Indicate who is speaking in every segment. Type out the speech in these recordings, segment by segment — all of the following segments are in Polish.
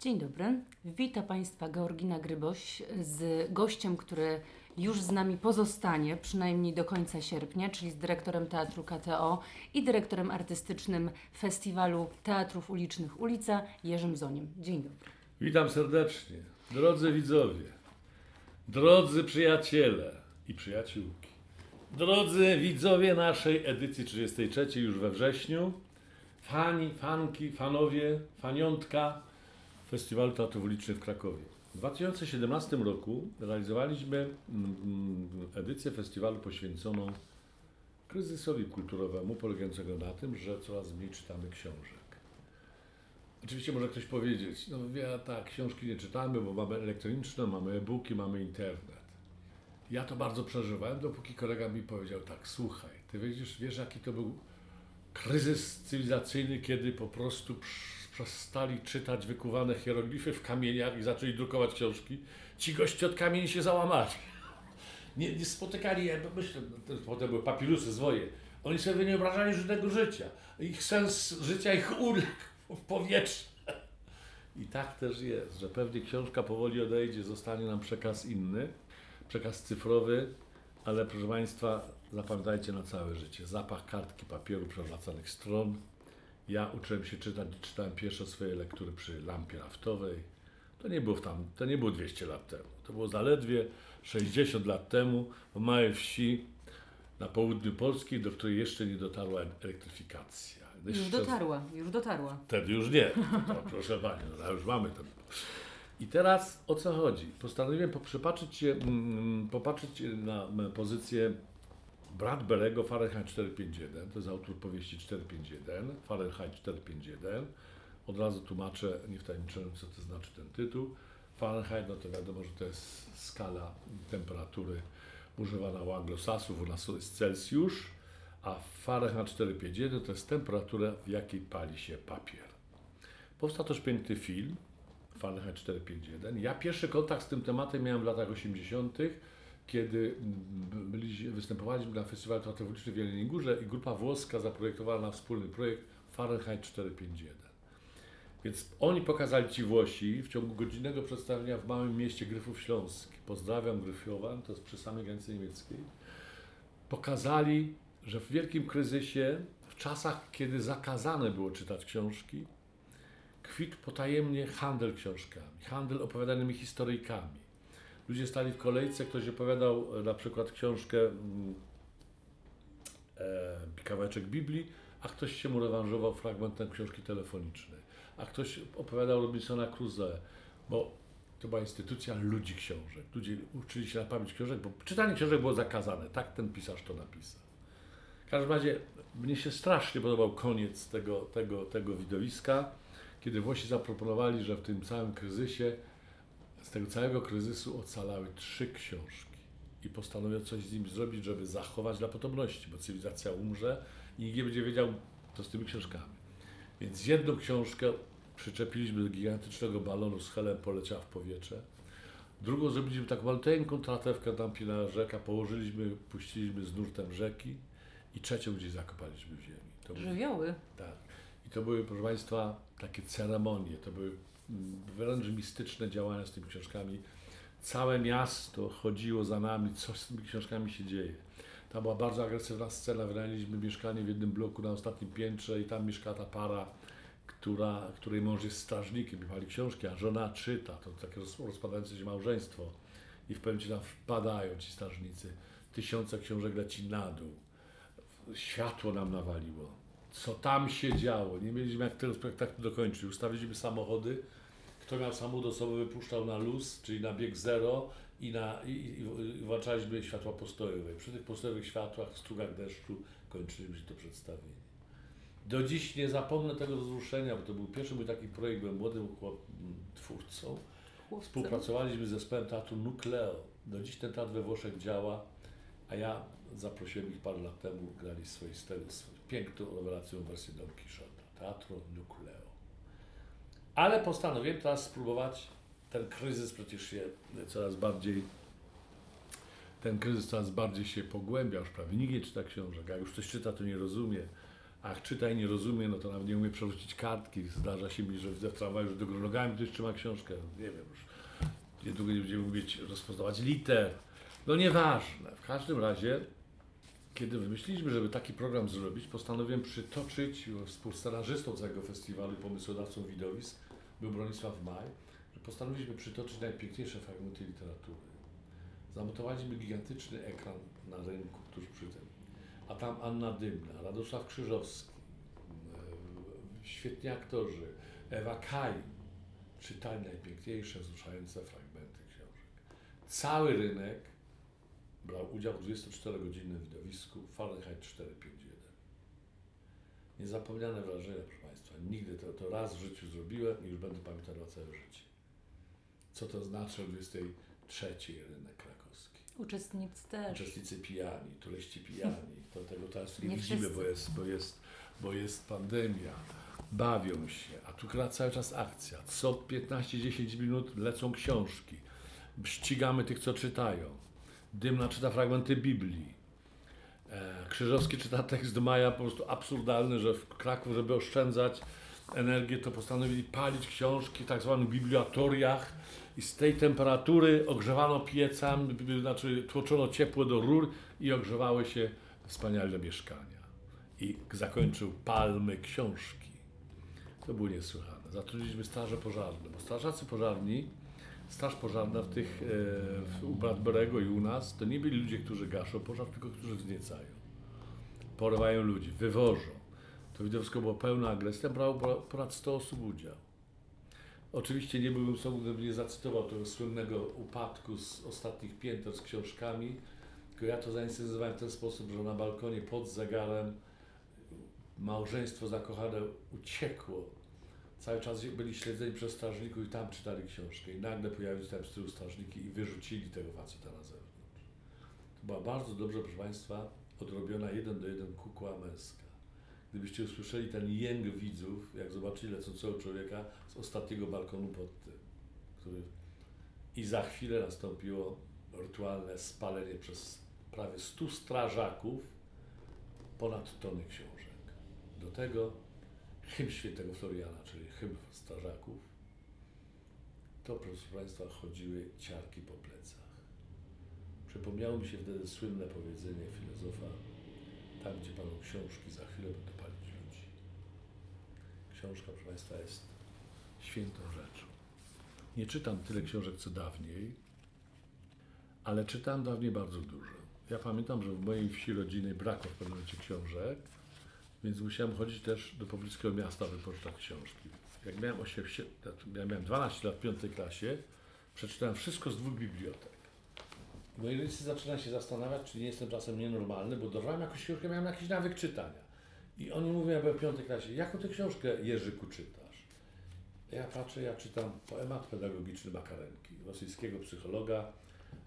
Speaker 1: Dzień dobry. Witam Państwa Georgina Gryboś z gościem, który już z nami pozostanie, przynajmniej do końca sierpnia, czyli z dyrektorem Teatru KTO i dyrektorem artystycznym Festiwalu Teatrów Ulicznych Ulica, Jerzym Zoniem. Dzień dobry.
Speaker 2: Witam serdecznie. Drodzy widzowie, drodzy przyjaciele i przyjaciółki, drodzy widzowie naszej edycji 33 już we wrześniu, fani, fanki, fanowie, faniątka Festiwalu Teatrów Ulicznych w Krakowie. W 2017 roku realizowaliśmy mm, mm, edycję festiwalu poświęconą kryzysowi kulturowemu, polegającego na tym, że coraz mniej czytamy książek. Oczywiście może ktoś powiedzieć, no ja tak, książki nie czytamy, bo mamy elektroniczne, mamy e-booki, mamy internet. Ja to bardzo przeżywałem, dopóki kolega mi powiedział tak, słuchaj, ty wiesz, wiesz jaki to był kryzys cywilizacyjny, kiedy po prostu psz- przestali czytać wykuwane hieroglify w kamieniach i zaczęli drukować książki. Ci goście od kamieni się załamali. Nie, nie spotykali, ja myślę, no potem były papirusy, zwoje. Oni sobie nie wyobrażali żadnego życia. Ich sens życia ich uległ w powietrze. I tak też jest, że pewnie książka powoli odejdzie, zostanie nam przekaz inny, przekaz cyfrowy, ale proszę Państwa, zapamiętajcie na całe życie. Zapach kartki papieru przewracanych stron. Ja uczyłem się czytać, czytałem pierwsze swoje lektury przy lampie naftowej. To nie było tam, to nie było 200 lat temu. To było zaledwie 60 lat temu w małej wsi na południu Polski, do której jeszcze nie dotarła elektryfikacja.
Speaker 1: Już
Speaker 2: Jeszcze-
Speaker 1: dotarła, już dotarła.
Speaker 2: Wtedy już nie. To, proszę Pani, no, już mamy to. I teraz o co chodzi? Postanowiłem poprzypatrzyć się, mm, popatrzeć na m, pozycję Bradberego Fahrenheit 451. To jest autor powieści 451, Fahrenheit 451. Od razu tłumaczę, nie wtajemniczyłem, co to znaczy ten tytuł. Fahrenheit, no to wiadomo, że to jest skala temperatury używana u anglosasów, u nas jest Celsjusz, a Fahrenheit 451 to jest temperatura, w jakiej pali się papier. Powstał też piękny film, Fahrenheit 451. Ja pierwszy kontakt z tym tematem miałem w latach 80., kiedy byli, występowaliśmy na festiwalu teatrów ulicznych w Jeleniej Górze i grupa włoska zaprojektowała nam wspólny projekt Fahrenheit 451. Więc oni pokazali ci Włosi w ciągu godzinnego przedstawienia w małym mieście Gryfów Śląskich. Pozdrawiam Gryfiowan, to jest przy samej granicy niemieckiej. Pokazali, że w wielkim kryzysie, w czasach, kiedy zakazane było czytać książki, kwitł potajemnie handel książkami, handel opowiadanymi historyjkami. Ludzie stali w kolejce, ktoś opowiadał e, na przykład książkę, mm, e, kawałeczek Biblii, a ktoś się mu rewanżował fragmentem książki telefonicznej, a ktoś opowiadał Robinsona Crusoe, bo to była instytucja ludzi książek. Ludzie uczyli się na pamięć książek, bo czytanie książek było zakazane. Tak ten pisarz to napisał. W każdym razie mnie się strasznie podobał koniec tego, tego, tego widowiska, kiedy Włosi zaproponowali, że w tym całym kryzysie, z tego całego kryzysu ocalały trzy książki i postanowiono coś z nimi zrobić, żeby zachować dla potomności, bo cywilizacja umrze i nikt nie będzie wiedział, co z tymi książkami. Więc jedną książkę przyczepiliśmy do gigantycznego balonu z helem, poleciała w powietrze. Drugą zrobiliśmy taką maluteńką tratewkę tam na rzeka, położyliśmy, puściliśmy z nurtem rzeki i trzecią gdzieś zakopaliśmy w ziemi. To
Speaker 1: Żywioły.
Speaker 2: tak. I to były, proszę Państwa, takie ceremonie, to były wręcz mistyczne działania z tymi książkami. Całe miasto chodziło za nami, co z tymi książkami się dzieje. Tam była bardzo agresywna scena, wynajęliśmy mieszkanie w jednym bloku na ostatnim piętrze i tam mieszka ta para, która, której mąż jest strażnikiem i pali książki, a żona czyta, to takie roz- rozpadające się małżeństwo. I w pewnym tam wpadają ci strażnicy, tysiące książek leci na dół światło nam nawaliło. Co tam się działo? Nie mieliśmy jak tego spektaklu dokończyć. Ustawiliśmy samochody. Kto miał samochód osobowy, wypuszczał na luz, czyli na bieg zero i, na, i, i, i włączaliśmy światła postojowe. Przy tych postojowych światłach, w strugach deszczu kończyliśmy to przedstawienie. Do dziś nie zapomnę tego wzruszenia, bo to był pierwszy mój taki projekt, byłem młodym chłop, twórcą.
Speaker 1: Chłopcy.
Speaker 2: Współpracowaliśmy z zespołem teatru Nucleo. Do dziś ten teatr we Włoszech działa, a ja zaprosiłem ich parę lat temu, grali swoje styl, swoją piękną, rewelacyjną wersję Don Quixota, Teatro Nucleo. Ale postanowiłem teraz spróbować, ten kryzys przecież się coraz bardziej, ten kryzys coraz bardziej się pogłębia, już prawie nikt nie czyta książek, a już ktoś czyta, to nie rozumie. A jak czyta i nie rozumie, no to nawet nie umie przerzucić kartki. Zdarza się mi, że widzę w tramwaju, że do nogami ktoś trzyma książkę. Nie wiem już. Niedługo nie będziemy umieć rozpoznawać liter. No nieważne. W każdym razie, kiedy wymyśliliśmy, żeby taki program zrobić, postanowiłem przytoczyć współscenarzystą całego festiwalu pomysłodawcą widowisk był Bronisław Maj, że postanowiliśmy przytoczyć najpiękniejsze fragmenty literatury. Zamotowaliśmy gigantyczny ekran na rynku tuż przy tym. A tam Anna Dymna, Radosław Krzyżowski, e, świetni aktorzy, Ewa Kaj czytali najpiękniejsze, wzruszające fragmenty książek. Cały rynek brał udział w 24-godzinnym widowisku Fahrenheit 451. Niezapomniane wrażenie, proszę Państwa. Nigdy to, to raz w życiu zrobiłem i już będę pamiętał na całe życie. Co to znaczy o 23 rynek krakowski?
Speaker 1: Uczestnicy też.
Speaker 2: Uczestnicy pijani, turyści pijani. To tego teraz nie,
Speaker 1: Nie
Speaker 2: widzimy,
Speaker 1: wszyscy.
Speaker 2: bo jest, bo, jest, bo jest pandemia. Bawią się, a tu cały czas akcja. Co 15-10 minut lecą książki. Ścigamy tych, co czytają. Dymna czyta fragmenty Biblii. E, Krzyżowski czyta tekst Maja po prostu absurdalny, że w Kraków, żeby oszczędzać energię, to postanowili palić książki w tak zwanych bibliatoriach i z tej temperatury ogrzewano piecami, znaczy tłoczono ciepło do rur i ogrzewały się wspaniale mieszkania. I zakończył palmy książki. To było niesłychane. Zatrudniliśmy straże pożarne, bo strażacy pożarni, straż pożarna w tych, e, w, u Bradberego i u nas, to nie byli ludzie, którzy gaszą pożar, tylko którzy wzniecają. Porywają ludzi, wywożą. To widowisko było pełne agresji, tam brało po- ponad 100 osób udział. Oczywiście nie byłbym sobą, gdybym nie zacytował tego słynnego upadku z ostatnich pięter z książkami, tylko ja to zainscenizowałem w ten sposób, że na balkonie pod zegarem małżeństwo zakochane uciekło. Cały czas byli śledzeni przez strażników i tam czytali książkę. I nagle pojawiły się tam z tyłu strażniki i wyrzucili tego faceta na zewnątrz. To była bardzo dobrze, proszę Państwa, odrobiona jeden do jeden kukła męska. Gdybyście usłyszeli ten jęk widzów, jak zobaczyli lecącego człowieka z ostatniego balkonu pod tym, który... I za chwilę nastąpiło rytualne spalenie przez prawie 100 strażaków ponad tony książek. Do tego hymn świętego Floriana, czyli hymn strażaków, to proszę Państwa chodziły ciarki po plecach. Przypomniało mi się wtedy słynne powiedzenie filozofa, tam gdzie palą książki, za chwilę będą palić ludzi. Książka, proszę Państwa, jest świętą rzeczą. Nie czytam tyle książek co dawniej, ale czytałem dawniej bardzo dużo. Ja pamiętam, że w mojej wsi rodzinnej brakło w pewnym momencie książek, więc musiałem chodzić też do pobliskiego miasta wypożyczać książki. Jak miałem, 8, ja miałem 12 lat w piątej klasie, przeczytałem wszystko z dwóch bibliotek. Moi rodzice zaczynają się zastanawiać, czy nie jestem czasem nienormalny, bo dorwałem jakąś książkę, miałem jakiś nawyk czytania. I oni mówią, ja byłem w piątej klasie, jaką ty książkę Jerzyku czytasz? Ja patrzę, ja czytam poemat pedagogiczny Makarenki, rosyjskiego psychologa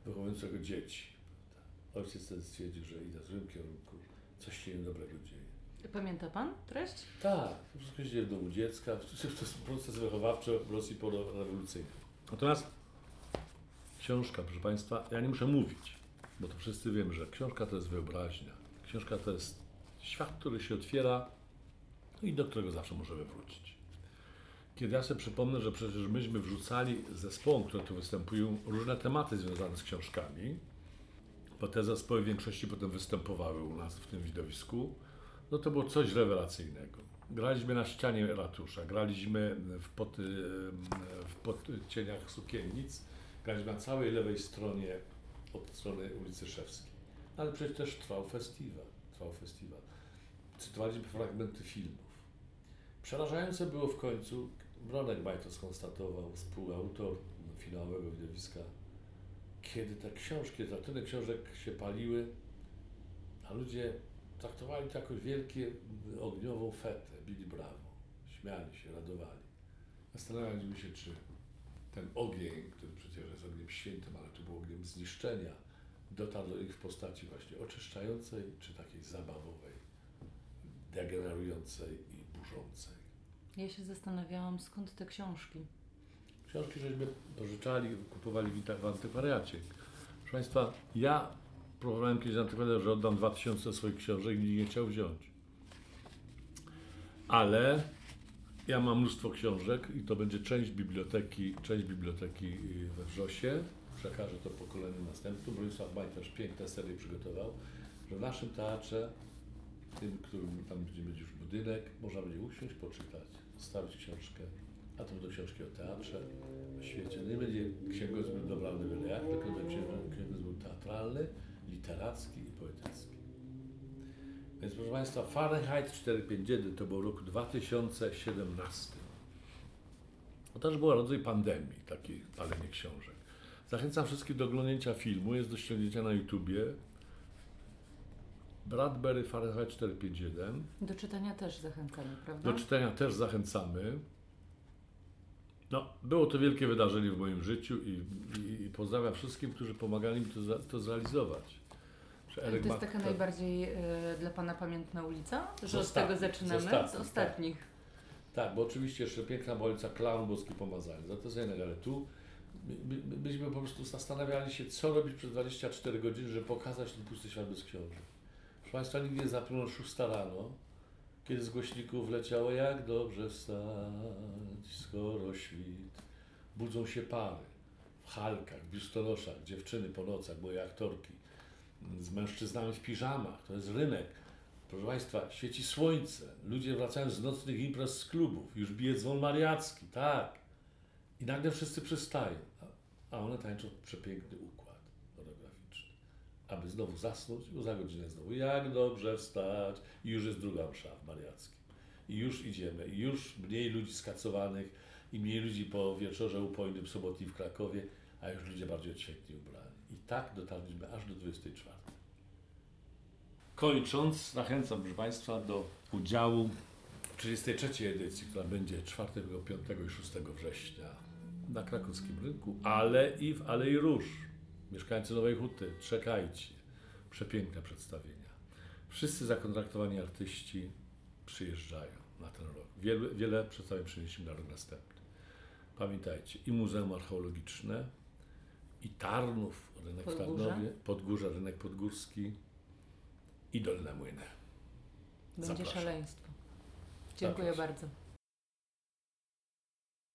Speaker 2: wychowującego dzieci. Ojciec wtedy stwierdził, że idę w złym kierunku, coś się niedobrego dzieje.
Speaker 1: Pamięta Pan treść?
Speaker 2: Tak, to wszystko się dzieje w domu dziecka, to jest proces wychowawczy w Rosji porewolucyjnej. Natomiast książka, proszę Państwa, ja nie muszę mówić, bo to wszyscy wiemy, że książka to jest wyobraźnia. Książka to jest świat, który się otwiera i do którego zawsze możemy wrócić. Kiedy ja sobie przypomnę, że przecież myśmy wrzucali zespołom, które tu występują, różne tematy związane z książkami, bo te zespoły w większości potem występowały u nas w tym widowisku, no to było coś rewelacyjnego. Graliśmy na ścianie ratusza, graliśmy w, pod, w podcieniach sukiennic, graliśmy na całej lewej stronie od strony ulicy Szewskiej. Ale przecież też trwał festiwal. Trwał festiwal. Cytowaliśmy fragmenty filmów. Przerażające było w końcu, Bronek Maj to skonstatował, współautor finałowego widowiska, kiedy te książki, te tyle książek się paliły, a ludzie traktowali to jako wielkie ogniową fetę, bili brawo, śmiali się, radowali. Zastanawialiśmy się, czy ten ogień, który przecież jest ogniem świętym, ale tu był ogniem zniszczenia, dotarł do nich w postaci właśnie oczyszczającej, czy takiej zabawowej, degenerującej i burzącej.
Speaker 1: Ja się zastanawiałam, skąd te książki.
Speaker 2: Książki żeśmy pożyczali, kupowali w antykwariacie. Proszę Państwa, ja próbowałem kiedyś antykwariat, że oddam 2000 swoich książek i nie chciał wziąć. Ale ja mam mnóstwo książek i to będzie część biblioteki, część biblioteki y, we Wrzosie. Przekażę to pokoleniu następnym. Bronisław Maj też piękne serie przygotował, że w naszym teatrze, tym, którym tam będzie już budynek, można będzie usiąść, poczytać, zostawić książkę, a to będą książki o teatrze, o świecie. Nie będzie księgozbiór byle jak, tylko będzie księgo- księgozbiór teatralny, literacki i poetycki. Więc proszę Państwa, Fahrenheit 451 to był rok 2017. To też była rodzaj pandemii, takiej palenie książek. Zachęcam wszystkich do oglądnięcia filmu, jest do ściągnięcia na YouTubie. Bradbury Fahrenheit 451.
Speaker 1: Do czytania też zachęcamy, prawda?
Speaker 2: Do czytania też zachęcamy. No, było to wielkie wydarzenie w moim życiu i, i, i pozdrawiam wszystkim, którzy pomagali mi to, to zrealizować.
Speaker 1: To jest taka najbardziej e, dla Pana pamiętna ulica? Że
Speaker 2: Z
Speaker 1: od tego zaczynamy?
Speaker 2: z ostatnich,
Speaker 1: Z ostatnich.
Speaker 2: Tak, bo oczywiście jeszcze piękna ulica Klaun Boski Pomazany, za to jest innego, ale tu my, my, myśmy po prostu zastanawiali się, co robić przez 24 godziny, żeby pokazać ten pusty świat bez książek. Proszę Państwa, nigdy nie zapomnę 6 rano, kiedy z głośników leciało jak dobrze wstać, skoro świt. Budzą się pary w halkach, biustonoszach, dziewczyny po nocach, były aktorki, z mężczyznami w piżamach, to jest rynek. Proszę Państwa, świeci słońce, ludzie wracają z nocnych imprez z klubów, już bije dzwon mariacki, tak. I nagle wszyscy przestają, a, one tańczą przepiękny układ choreograficzny. Aby znowu zasnąć, bo za godzinę znowu jak dobrze wstać i już jest druga msza w mariackim. I już idziemy, i już mniej ludzi skacowanych, i mniej ludzi po wieczorze upojnym sobotni w Krakowie, a już ludzie bardziej odświętnie ubrani. Tak dotarliśmy aż do 24. Kończąc, zachęcam proszę Państwa do udziału w 33 edycji, która będzie 4, 5 i 6 września na krakowskim rynku, ale i w Alei Róż. Mieszkańcy Nowej Huty, czekajcie. Przepiękne przedstawienia. Wszyscy zakontraktowani artyści przyjeżdżają na ten rok. Wiele, wiele przedstawień przynieśli na rok następny. Pamiętajcie, i Muzeum Archeologiczne, i Tarnów, rynek w
Speaker 1: Podgórze.
Speaker 2: Tarnowie, Podgórze, rynek podgórski i Dolne Młyny.
Speaker 1: Będzie
Speaker 2: Zapraszam.
Speaker 1: szaleństwo. Dziękuję
Speaker 2: Zapraszam.
Speaker 1: bardzo.